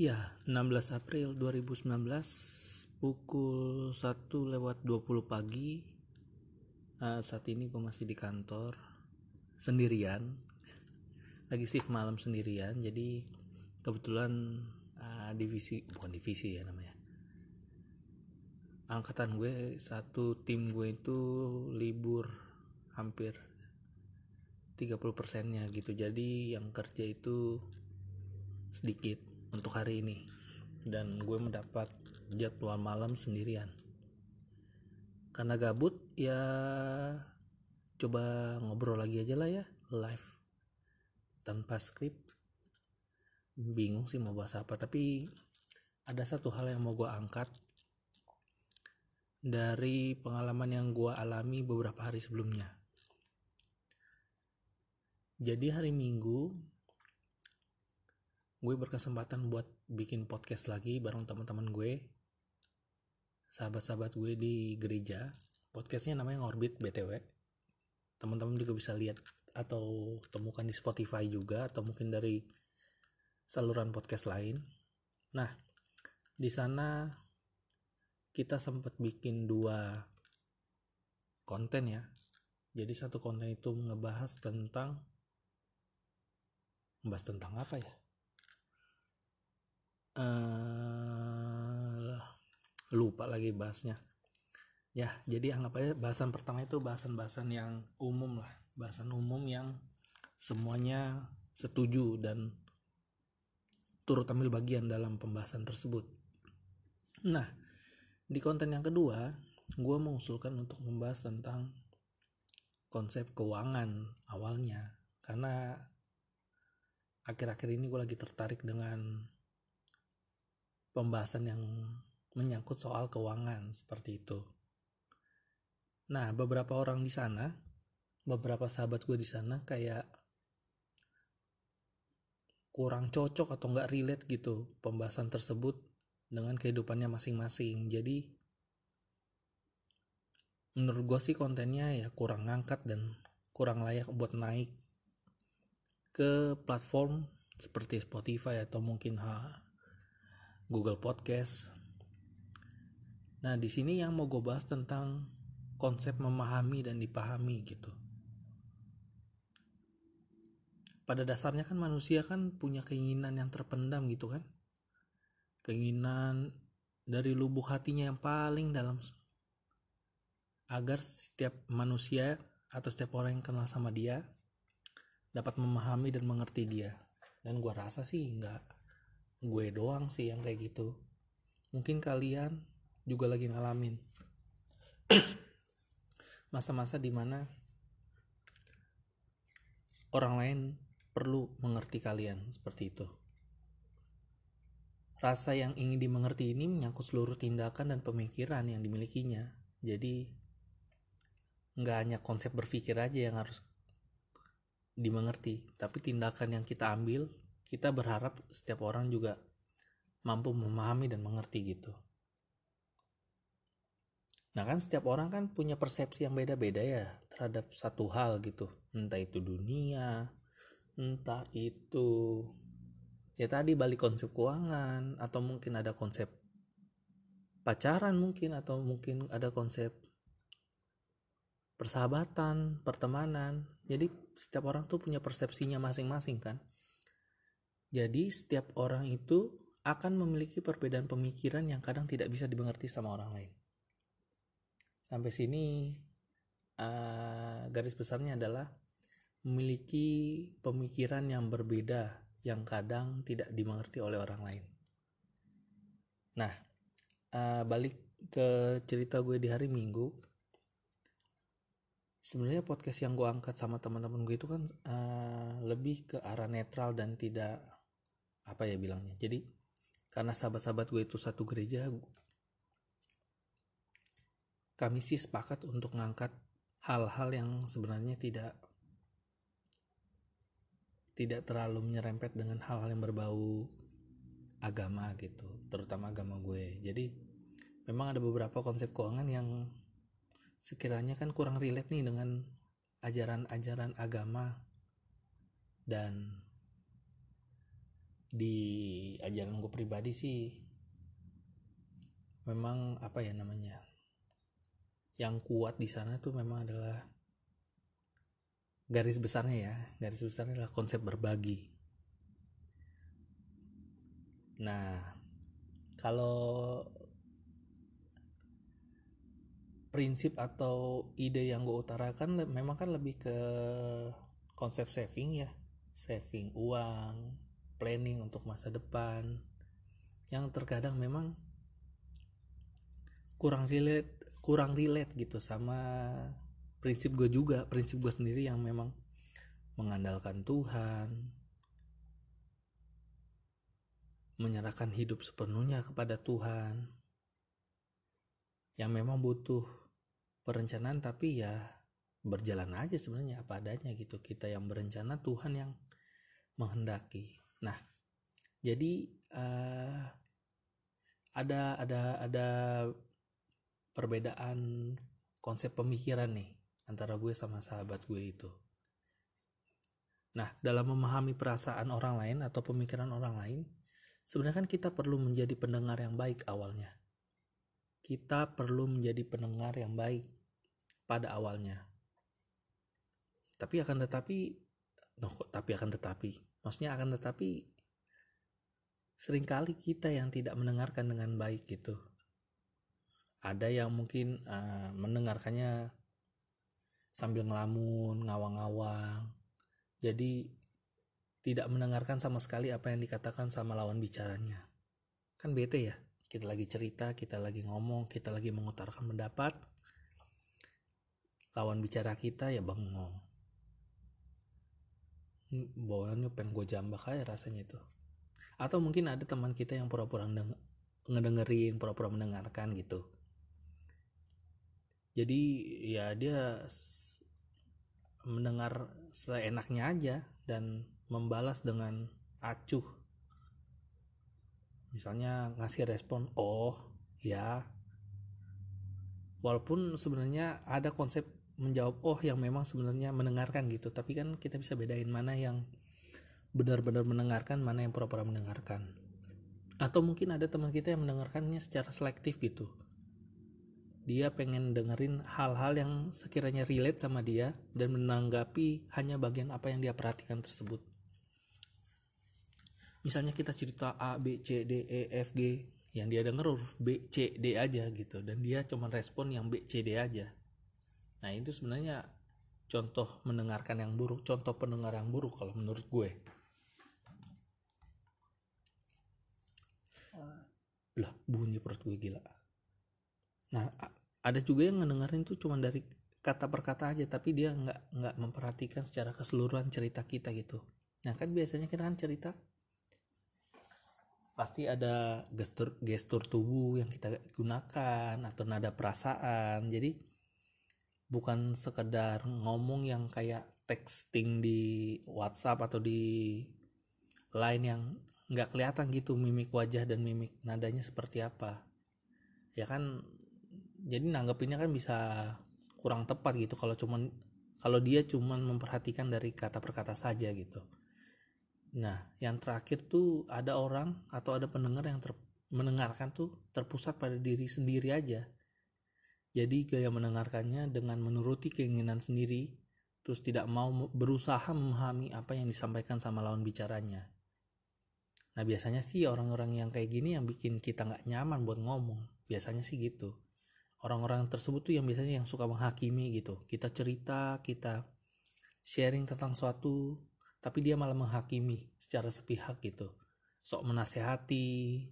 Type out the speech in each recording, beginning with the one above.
Ya, 16 April 2019 pukul 1 lewat 20 pagi. Uh, saat ini gue masih di kantor sendirian. Lagi shift malam sendirian. Jadi kebetulan uh, divisi bukan divisi ya namanya. Angkatan gue satu tim gue itu libur hampir 30 persennya gitu. Jadi yang kerja itu sedikit untuk hari ini. Dan gue mendapat jadwal malam sendirian. Karena gabut ya coba ngobrol lagi aja lah ya live. Tanpa skrip. Bingung sih mau bahas apa tapi ada satu hal yang mau gue angkat. Dari pengalaman yang gue alami beberapa hari sebelumnya. Jadi hari minggu gue berkesempatan buat bikin podcast lagi bareng teman-teman gue sahabat-sahabat gue di gereja. Podcastnya namanya Orbit BTW teman-teman juga bisa lihat atau temukan di Spotify juga atau mungkin dari saluran podcast lain. Nah di sana kita sempat bikin dua konten ya. Jadi satu konten itu ngebahas tentang ngebahas tentang apa ya uh, lupa lagi bahasnya. Ya jadi anggap aja bahasan pertama itu bahasan-bahasan yang umum lah. Bahasan umum yang semuanya setuju dan turut ambil bagian dalam pembahasan tersebut. Nah di konten yang kedua gue mengusulkan untuk membahas tentang konsep keuangan awalnya. Karena akhir-akhir ini gue lagi tertarik dengan pembahasan yang menyangkut soal keuangan seperti itu. Nah, beberapa orang di sana, beberapa sahabat gue di sana kayak kurang cocok atau nggak relate gitu pembahasan tersebut dengan kehidupannya masing-masing. Jadi menurut gue sih kontennya ya kurang ngangkat dan kurang layak buat naik ke platform seperti Spotify atau mungkin Google Podcast. Nah, di sini yang mau gue bahas tentang konsep memahami dan dipahami gitu. Pada dasarnya kan manusia kan punya keinginan yang terpendam gitu kan. Keinginan dari lubuk hatinya yang paling dalam agar setiap manusia atau setiap orang yang kenal sama dia dapat memahami dan mengerti dia. Dan gue rasa sih nggak gue doang sih yang kayak gitu. Mungkin kalian juga lagi ngalamin masa-masa di mana orang lain perlu mengerti kalian seperti itu. Rasa yang ingin dimengerti ini menyangkut seluruh tindakan dan pemikiran yang dimilikinya. Jadi nggak hanya konsep berpikir aja yang harus dimengerti tapi tindakan yang kita ambil kita berharap setiap orang juga mampu memahami dan mengerti gitu. Nah kan setiap orang kan punya persepsi yang beda-beda ya terhadap satu hal gitu. Entah itu dunia, entah itu ya tadi balik konsep keuangan atau mungkin ada konsep pacaran mungkin atau mungkin ada konsep persahabatan, pertemanan. Jadi setiap orang tuh punya persepsinya masing-masing kan. Jadi setiap orang itu akan memiliki perbedaan pemikiran yang kadang tidak bisa dimengerti sama orang lain. Sampai sini uh, garis besarnya adalah memiliki pemikiran yang berbeda yang kadang tidak dimengerti oleh orang lain. Nah, uh, balik ke cerita gue di hari Minggu. Sebenarnya podcast yang gue angkat sama teman-teman gue itu kan uh, lebih ke arah netral dan tidak apa ya bilangnya? Jadi karena sahabat-sahabat gue itu satu gereja kami sih sepakat untuk ngangkat hal-hal yang sebenarnya tidak tidak terlalu menyerempet dengan hal-hal yang berbau agama gitu terutama agama gue. Jadi memang ada beberapa konsep keuangan yang sekiranya kan kurang relate nih dengan ajaran-ajaran agama dan di ajaran gue pribadi sih memang apa ya namanya yang kuat di sana tuh memang adalah garis besarnya ya garis besarnya adalah konsep berbagi. Nah kalau prinsip atau ide yang gue utarakan memang kan lebih ke konsep saving ya saving uang planning untuk masa depan. Yang terkadang memang kurang relate kurang relate gitu sama prinsip gue juga prinsip gue sendiri yang memang mengandalkan Tuhan menyerahkan hidup sepenuhnya kepada Tuhan yang memang butuh perencanaan tapi ya berjalan aja sebenarnya apa adanya gitu. Kita yang berencana Tuhan yang menghendaki nah jadi uh, ada ada ada perbedaan konsep pemikiran nih antara gue sama sahabat gue itu. Nah dalam memahami perasaan orang lain atau pemikiran orang lain sebenarnya kan kita perlu menjadi pendengar yang baik awalnya. Kita perlu menjadi pendengar yang baik pada awalnya. Tapi akan tetapi, no, tapi akan tetapi, maksudnya akan tetapi sering kali kita yang tidak mendengarkan dengan baik gitu. Ada yang mungkin uh, mendengarkannya sambil ngelamun, ngawang-ngawang. Jadi tidak mendengarkan sama sekali apa yang dikatakan sama lawan bicaranya. Kan bete ya? kita lagi cerita kita lagi ngomong kita lagi mengutarakan pendapat lawan bicara kita ya bengong bawaannya pengen gue jambak aja rasanya itu. Atau mungkin ada teman kita yang pura-pura ngedengerin pura-pura mendengarkan gitu. Jadi ya dia mendengar seenaknya aja dan membalas dengan acuh. Misalnya ngasih respon oh ya. Walaupun sebenarnya ada konsep menjawab oh yang memang sebenarnya mendengarkan gitu. Tapi kan kita bisa bedain mana yang benar-benar mendengarkan mana yang pura-pura mendengarkan. Atau mungkin ada teman kita yang mendengarkannya secara selektif gitu. Dia pengen dengerin hal-hal yang sekiranya relate sama dia dan menanggapi hanya bagian apa yang dia perhatikan tersebut. Misalnya kita cerita A B C D E F G yang dia denger huruf B C D aja gitu. Dan dia cuma respon yang B C D aja nah itu sebenarnya contoh mendengarkan yang buruk contoh pendengar yang buruk kalau menurut gue. Lah bunyi perut gue gila. Nah ada juga yang ngedengerin tuh cuma dari kata per kata aja tapi dia nggak nggak memperhatikan secara keseluruhan cerita kita gitu. Nah kan biasanya kita kan cerita pasti ada gestur gestur tubuh yang kita gunakan atau nada perasaan. Jadi bukan sekedar ngomong yang kayak texting di WhatsApp atau di line yang nggak kelihatan gitu mimik wajah dan mimik nadanya seperti apa ya kan jadi nanggepinnya kan bisa kurang tepat gitu kalau cuman kalau dia cuman memperhatikan dari kata per kata saja gitu Nah, yang terakhir tuh ada orang atau ada pendengar yang ter, mendengarkan tuh terpusat pada diri sendiri aja. Jadi gaya mendengarkannya dengan menuruti keinginan sendiri, terus tidak mau berusaha memahami apa yang disampaikan sama lawan bicaranya. Nah biasanya sih orang-orang yang kayak gini yang bikin kita nggak nyaman buat ngomong. Biasanya sih gitu. Orang-orang tersebut tuh yang biasanya yang suka menghakimi gitu. Kita cerita, kita sharing tentang suatu tapi dia malah menghakimi secara sepihak gitu sok menasehati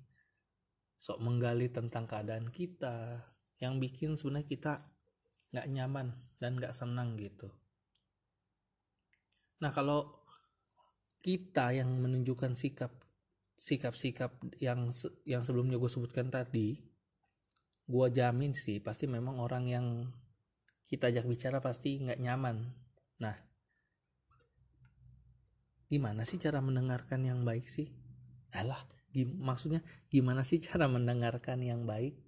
sok menggali tentang keadaan kita yang bikin sebenarnya kita nggak nyaman dan nggak senang gitu. Nah kalau kita yang menunjukkan sikap sikap-sikap yang yang sebelumnya gue sebutkan tadi gue jamin sih pasti memang orang yang kita ajak bicara pasti nggak nyaman. Nah gimana sih cara mendengarkan yang baik sih? Alah gim maksudnya gimana sih cara mendengarkan yang baik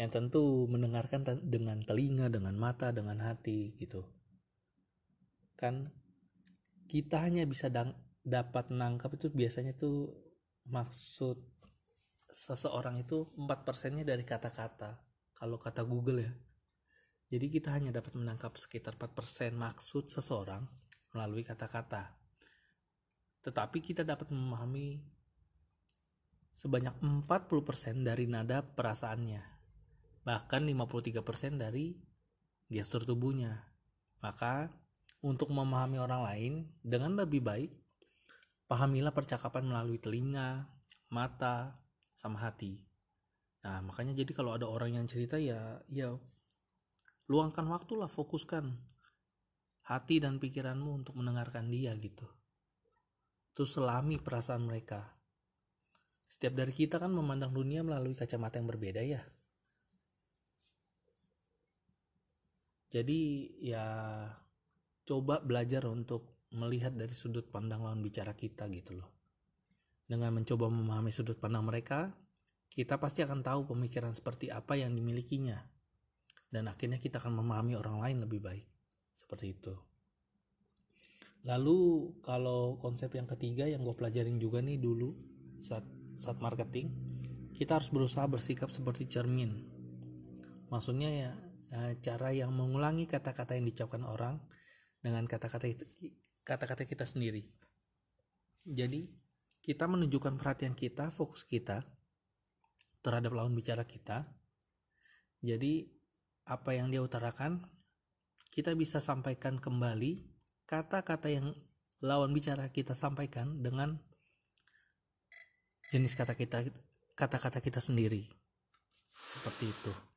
yang tentu mendengarkan dengan telinga dengan mata dengan hati gitu. Kan kita hanya bisa dapat nangkap itu biasanya tuh maksud seseorang itu empat persennya dari kata-kata. Kalau kata Google ya. Jadi kita hanya dapat menangkap sekitar 4% maksud seseorang melalui kata-kata. Tetapi kita dapat memahami sebanyak 40% dari nada perasaannya bahkan 53% dari gestur tubuhnya. Maka untuk memahami orang lain dengan lebih baik pahamilah percakapan melalui telinga mata sama hati. Nah makanya jadi kalau ada orang yang cerita ya ya luangkan waktu lah fokuskan hati dan pikiranmu untuk mendengarkan dia gitu. Terus selami perasaan mereka. Setiap dari kita kan memandang dunia melalui kacamata yang berbeda ya jadi ya coba belajar untuk melihat dari sudut pandang lawan bicara kita gitu loh dengan mencoba memahami sudut pandang mereka, kita pasti akan tahu pemikiran seperti apa yang dimilikinya. Dan akhirnya kita akan memahami orang lain lebih baik. Seperti itu. Lalu kalau konsep yang ketiga yang gue pelajarin juga nih dulu saat saat marketing, kita harus berusaha bersikap seperti cermin. Maksudnya ya eh, cara yang mengulangi kata-kata yang diucapkan orang dengan kata-kata kata-kata kita sendiri. Jadi kita menunjukkan perhatian kita, fokus kita terhadap lawan bicara kita. Jadi apa yang dia utarakan kita bisa sampaikan kembali kata-kata yang lawan bicara kita sampaikan dengan jenis kata kita kata-kata kita sendiri. Seperti itu.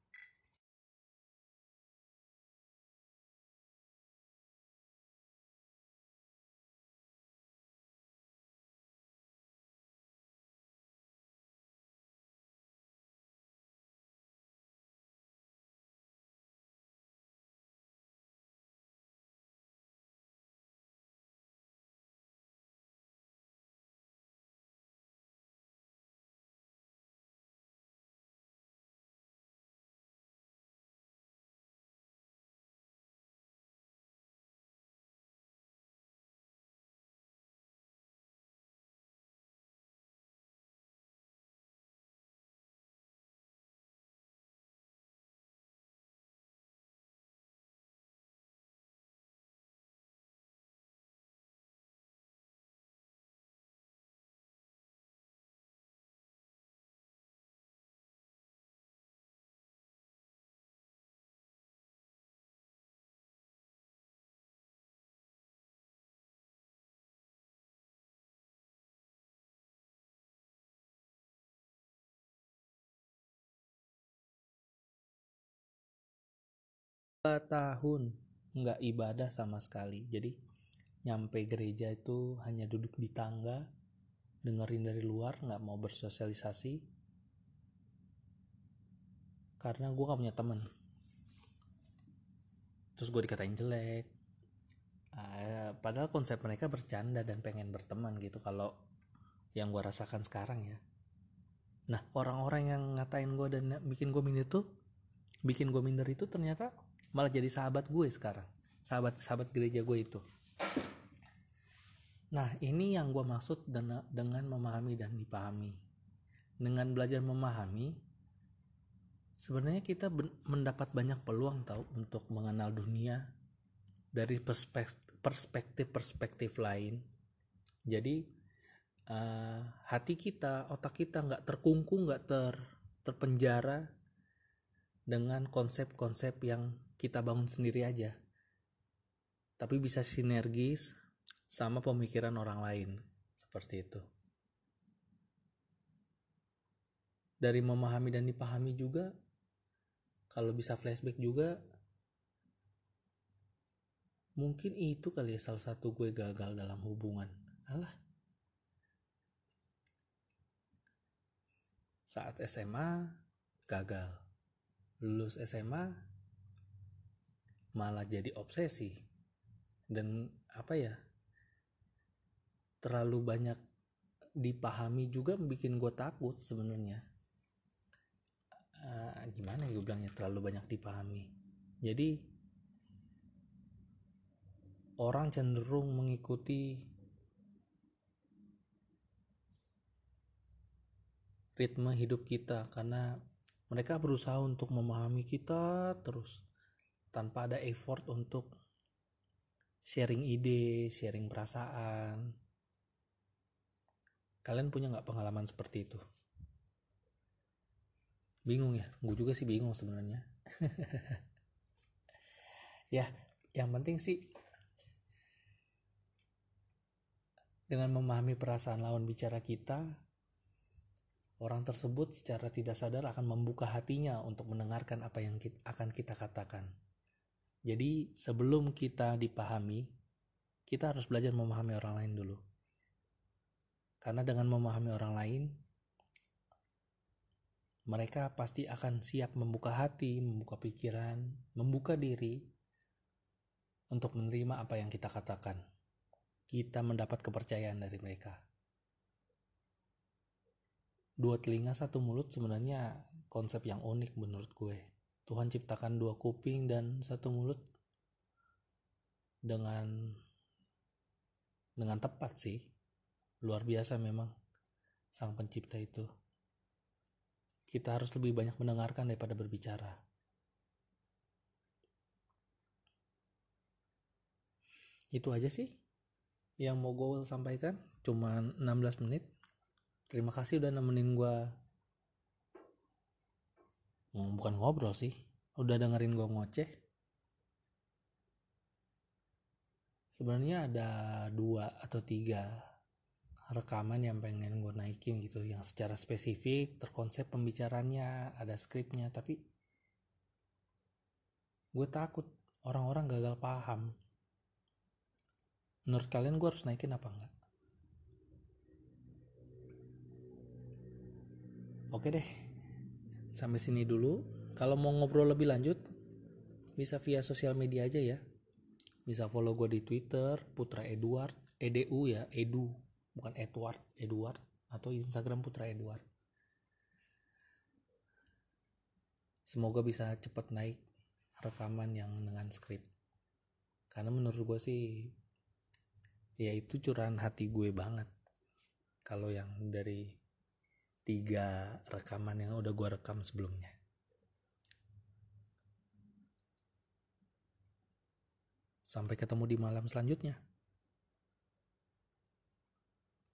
Tahun nggak ibadah sama sekali. Jadi nyampe gereja itu hanya duduk di tangga dengerin dari luar nggak mau bersosialisasi. Karena gue gak punya temen. Terus gue dikatain jelek. Uh, padahal konsep mereka bercanda dan pengen berteman gitu kalau yang gue rasakan sekarang ya. Nah orang-orang yang ngatain gue dan bikin gue minder tuh bikin gue minder itu ternyata malah jadi sahabat gue sekarang. Sahabat sahabat gereja gue itu. Nah ini yang gue maksud dengan memahami dan dipahami. Dengan belajar memahami sebenarnya kita mendapat banyak peluang tahu untuk mengenal dunia dari perspektif perspektif lain. Jadi uh, hati kita otak kita nggak terkungkung nggak ter terpenjara dengan konsep-konsep yang kita bangun sendiri aja. Tapi bisa sinergis sama pemikiran orang lain. Seperti itu. Dari memahami dan dipahami juga kalau bisa flashback juga mungkin itu kali ya salah satu gue gagal dalam hubungan. Alah. Saat SMA gagal. Lulus SMA malah jadi obsesi. Dan apa ya terlalu banyak dipahami juga bikin gue takut sebenarnya. Uh, gimana ya gue bilangnya terlalu banyak dipahami. Jadi orang cenderung mengikuti ritme hidup kita karena mereka berusaha untuk memahami kita terus tanpa ada effort untuk sharing ide, sharing perasaan. Kalian punya nggak pengalaman seperti itu? Bingung ya? Gue juga sih bingung sebenarnya. ya, yang penting sih dengan memahami perasaan lawan bicara kita, orang tersebut secara tidak sadar akan membuka hatinya untuk mendengarkan apa yang kita, akan kita katakan. Jadi, sebelum kita dipahami, kita harus belajar memahami orang lain dulu. Karena dengan memahami orang lain, mereka pasti akan siap membuka hati, membuka pikiran, membuka diri untuk menerima apa yang kita katakan. Kita mendapat kepercayaan dari mereka. Dua telinga satu mulut sebenarnya konsep yang unik menurut gue. Tuhan ciptakan dua kuping dan satu mulut dengan dengan tepat sih. Luar biasa memang sang pencipta itu kita harus lebih banyak mendengarkan daripada berbicara. Itu aja sih yang mau gue sampaikan. Cuma 16 menit. Terima kasih udah nemenin gue. Bukan ngobrol sih. Udah dengerin gue ngoceh. Sebenarnya ada dua atau tiga rekaman yang pengen gue naikin gitu yang secara spesifik terkonsep pembicaranya ada skripnya tapi gue takut orang-orang gagal paham menurut kalian gue harus naikin apa enggak oke deh sampai sini dulu. Kalau mau ngobrol lebih lanjut bisa via sosial media aja ya. Bisa follow gue di twitter putra edward edu ya edu bukan Edward Edward atau Instagram Putra Edward. Semoga bisa cepat naik rekaman yang dengan skrip. Karena menurut gue sih ya itu curahan hati gue banget. Kalau yang dari tiga rekaman yang udah gue rekam sebelumnya. Sampai ketemu di malam selanjutnya